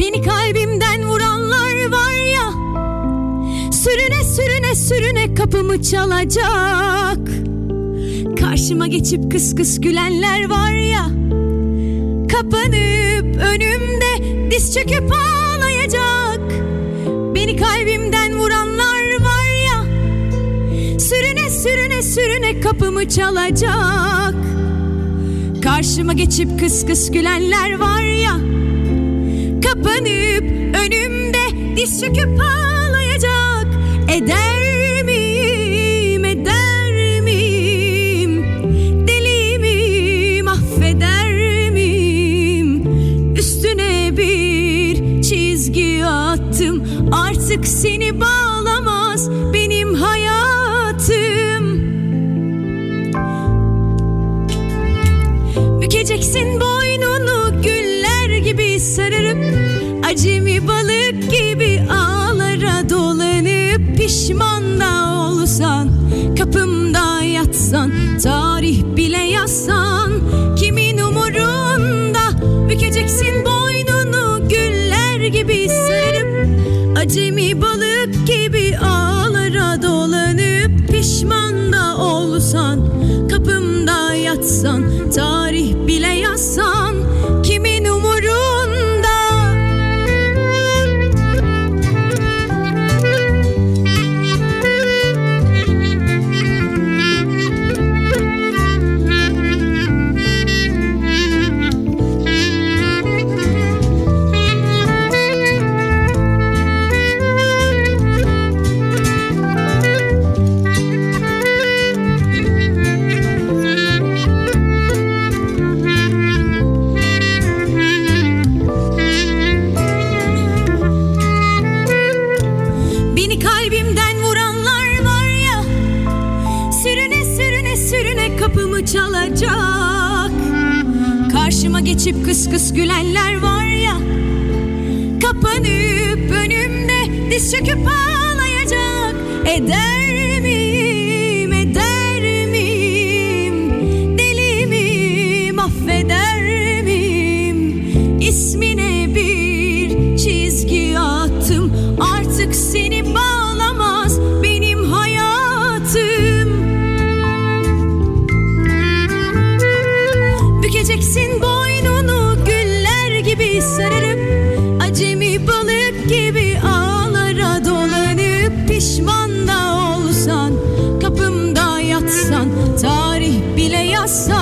Beni kalbimden vuranlar var ya Sürüne sürüne sürüne kapımı çalacak. Karşıma geçip kıs kıs gülenler var ya Kapanıp önümde diz çöküp ağlayacak. Beni kalbimden vuranlar var ya Sürüne sürüne sürüne kapımı çalacak. Karşıma geçip kıs kıs gülenler var ya Kapanıp önümde diz çöküp ağlayacak. Eder miyim eder miyim? Deli miyim affeder miyim? Üstüne bir çizgi attım. Artık seni bağlamaz benim hayatım. Bükeceksin boynunu Tarih bile yazsan kimin umurunda? Bükeceksin boynunu güller gibi sararıp Acemi balık gibi ağlara dolanıp Pişman da olsan kapımda yatsan kıs kıs gülenler var ya. Kapanıp önümde diz çöküp ağlayacak Eder bile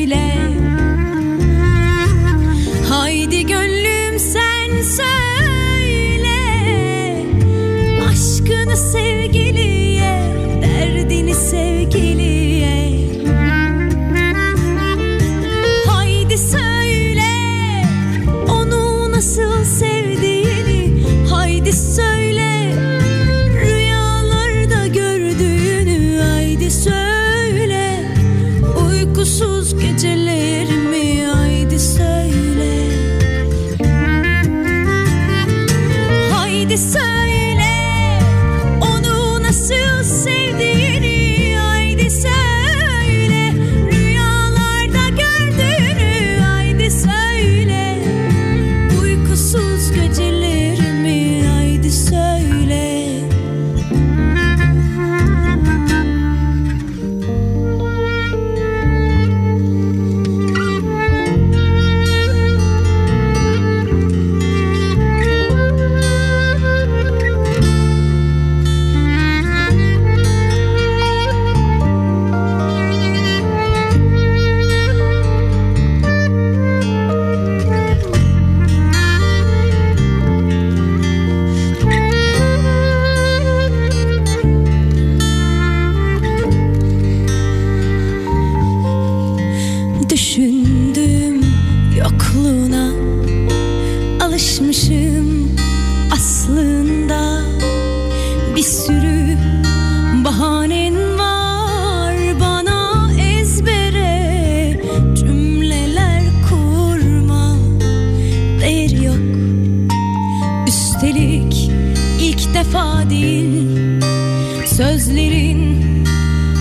söyle Haydi gönlüm sen söyle Aşkını sevgiliye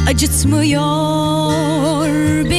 acıtmıyor. beni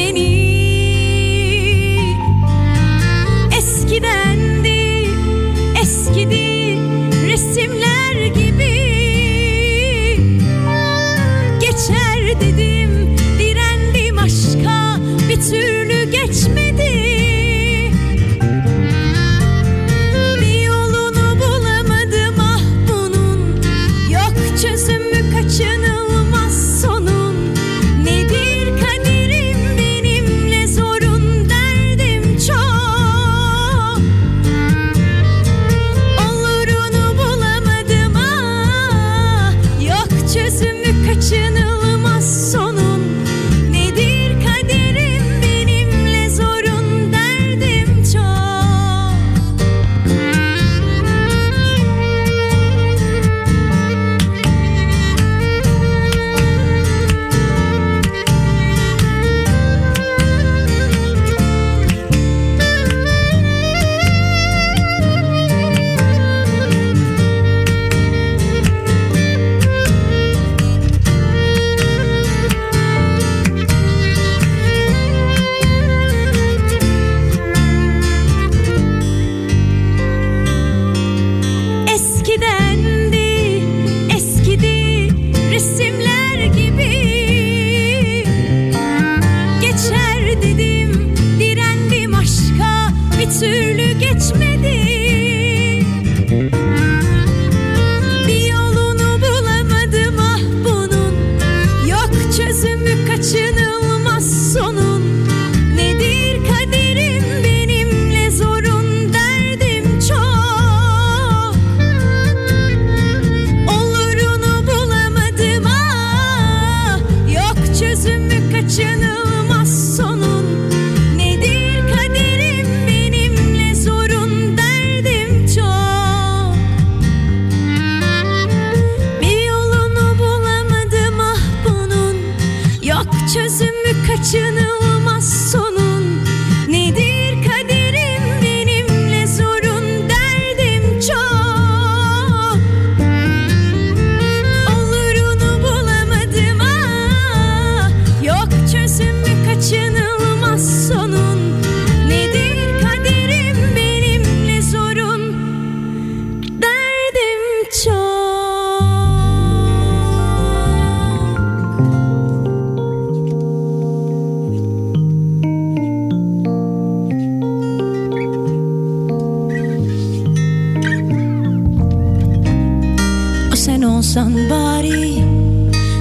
sen olsan bari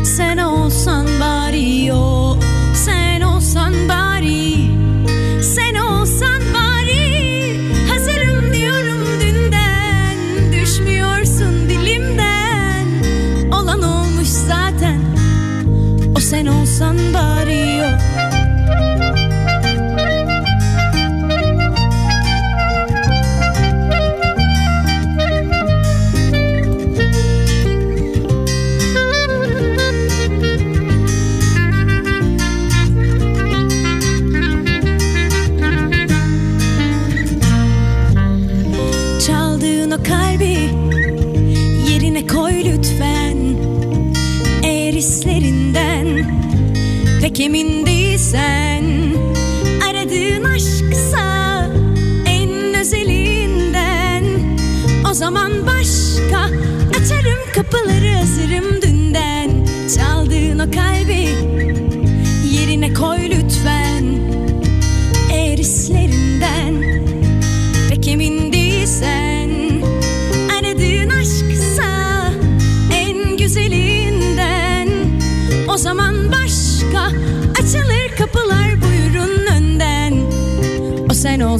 Sen olsan bari yok Sen olsan bari Sen olsan bari. Hazırım diyorum dünden Düşmüyorsun dilimden. Olan olmuş zaten O sen olsan bari. sen. Aradığın aşksa en özelinden. O zaman başka açarım kapıları hazırım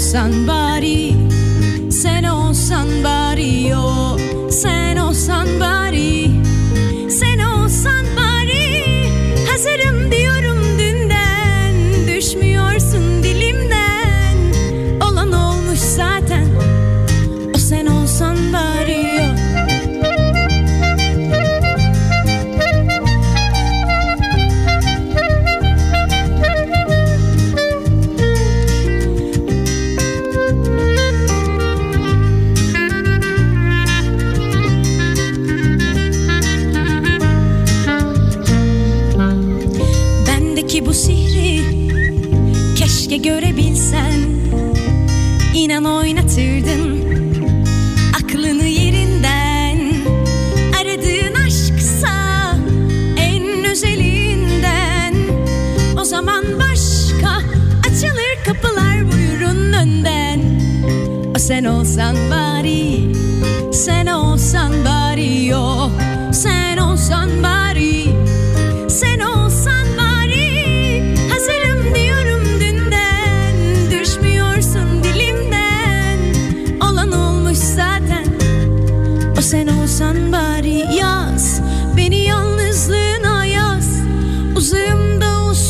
somebody, say no somebody, oh, say no somebody.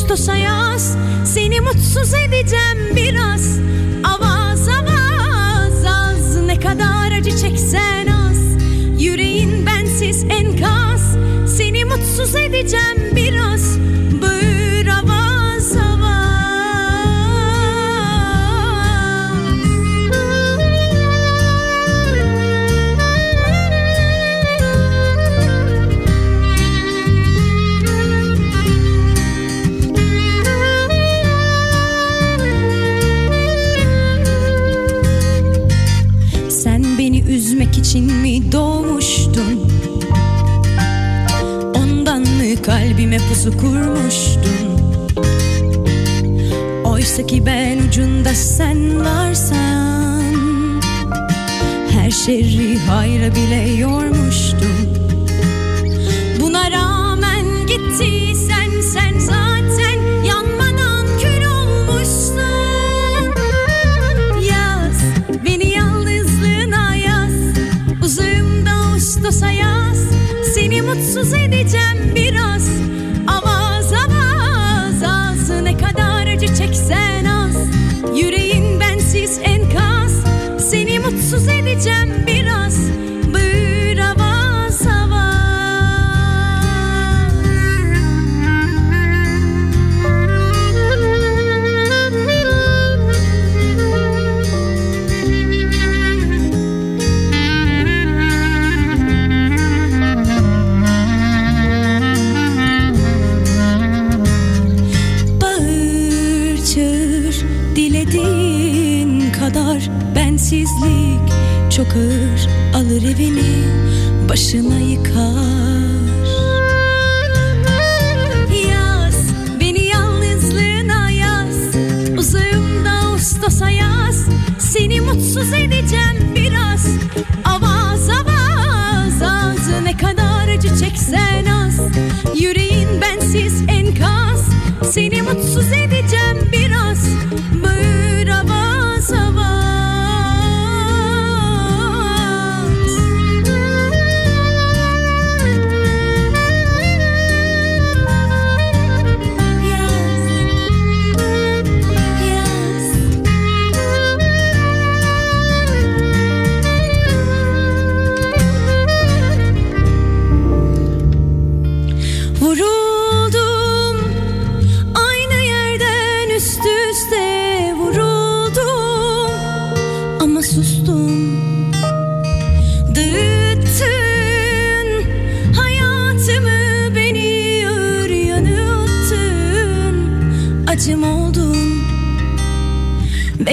Ağustos'a yaz Seni mutsuz edeceğim biraz. Avaz avaz az. Ne kadar acı çeksen az. Yüreğin bensiz enkaz. Seni mutsuz edeceğim arzusu kurmuştum. Oysa ki ben ucunda sen varsan Her şerri hayra bile yormuştum.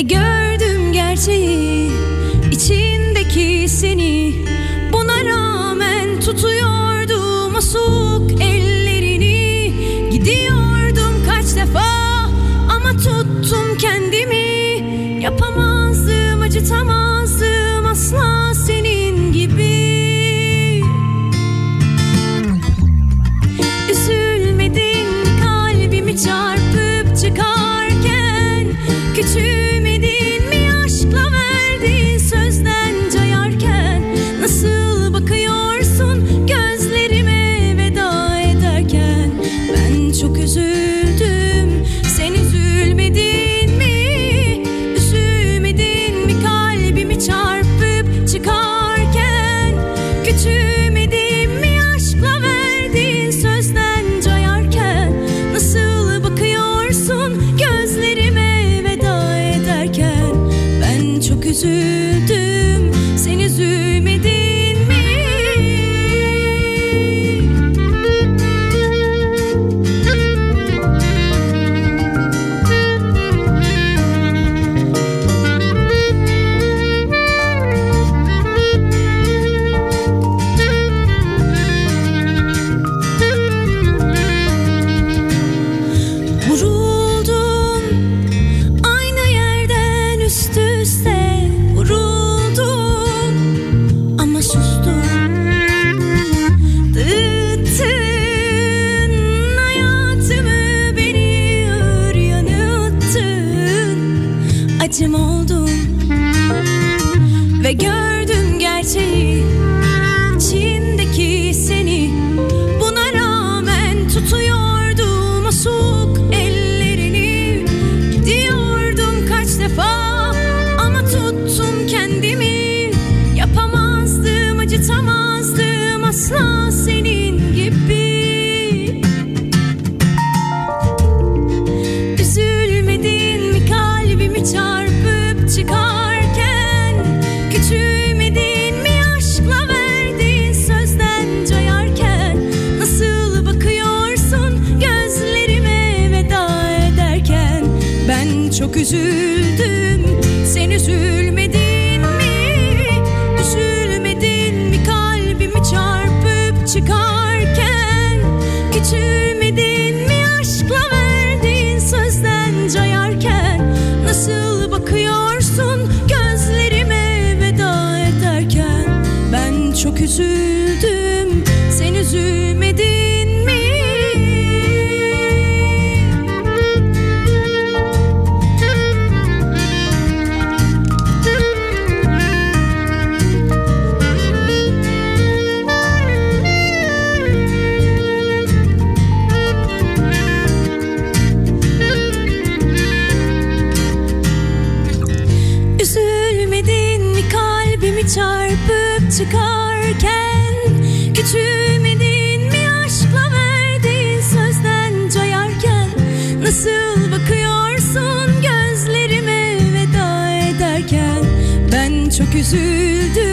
figure Ve gördün gerçeği Çin'deki seni. Buna rağmen tutuyordu masuk ellerini. Diyordum kaç defa Ama tuttum kendimi. Yapamazdım acıtamazdım asla. Çok üzüldüm sen üzülmedin mi? Üzülmedin mi kalbimi çarpıp çıkarken? Küçülmedin mi aşkla verdiğin sözden cayarken? Nasıl bakıyorsun gözlerime veda ederken? Ben çok üzüldüm hep üzüldüm.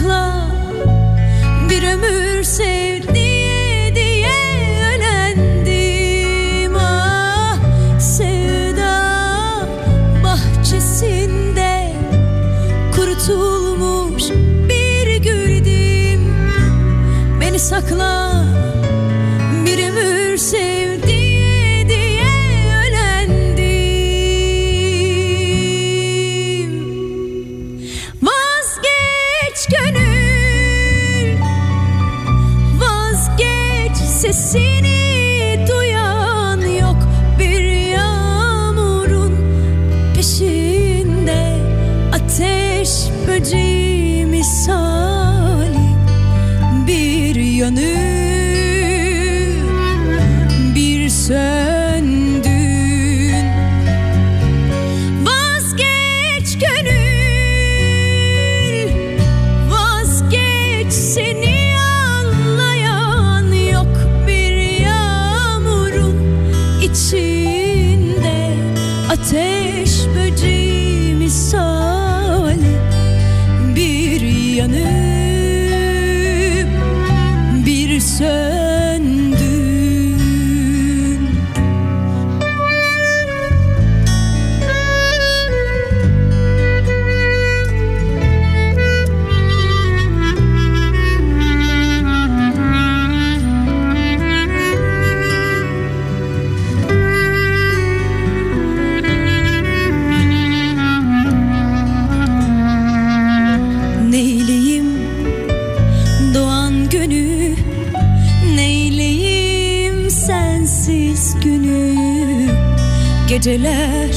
aşkla bir ömür sev geceler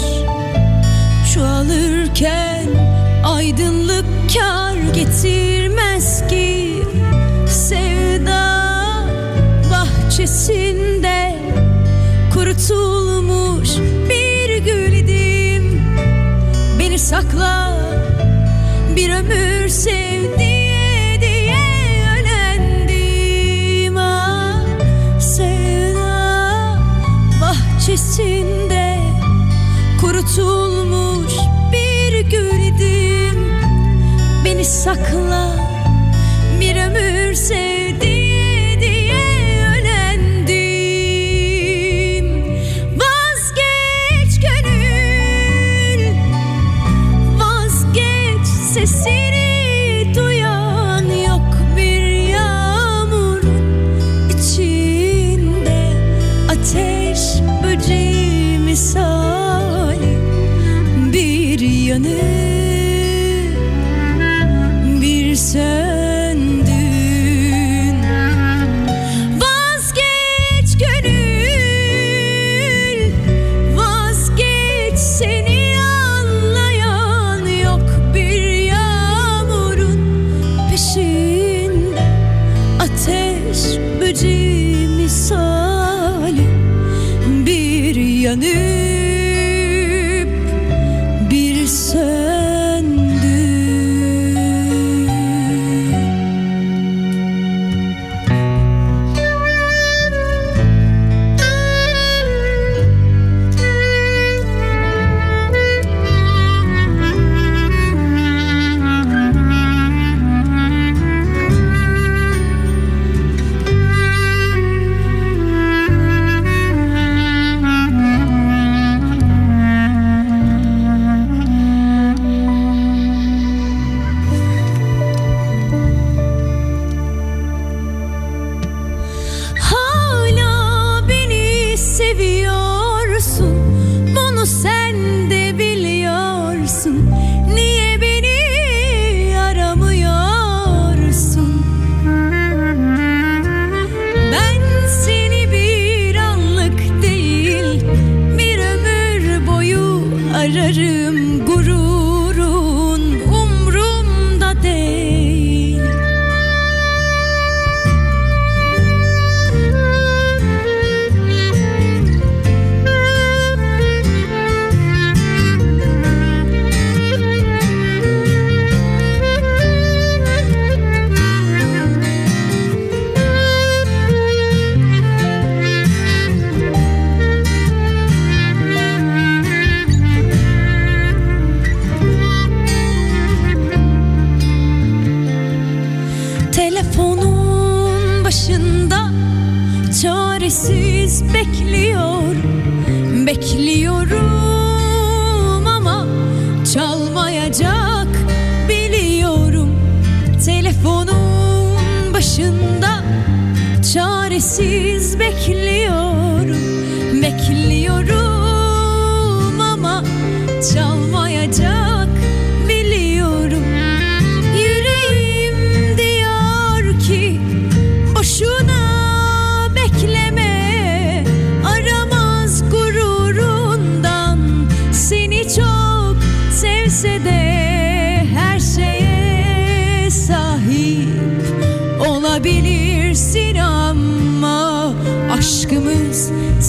çoğalırken aydınlık kar getirmez ki sevda bahçesinde kurutulmuş bir gül idim beni sakla bir ömür sakla.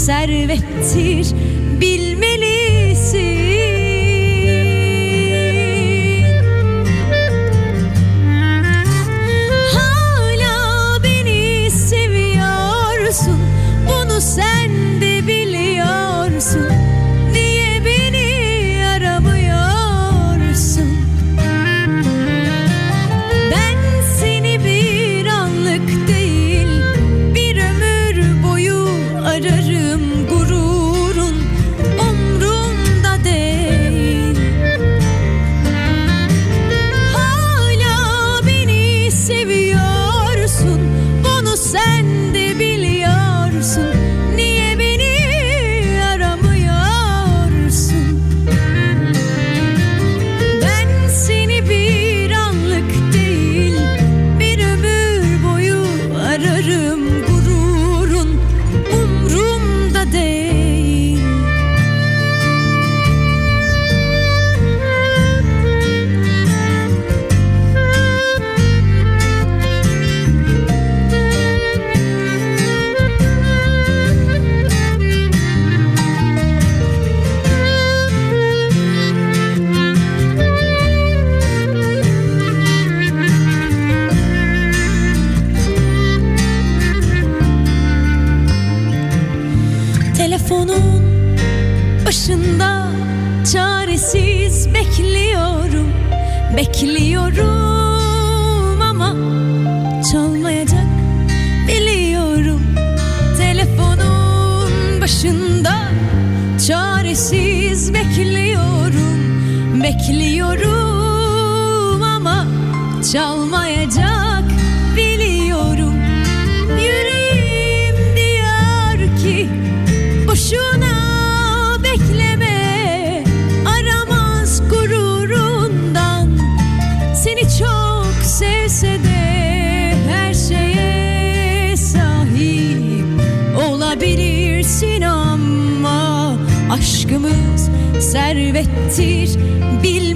servetter say Bekliyorum, bekliyorum ama çalmayacak biliyorum. Yüreğim diyor ki boşuna bekleme aramaz gururundan seni çok sevse de her şeye sahip olabilirsin ama aşkımı servettir. Bilmem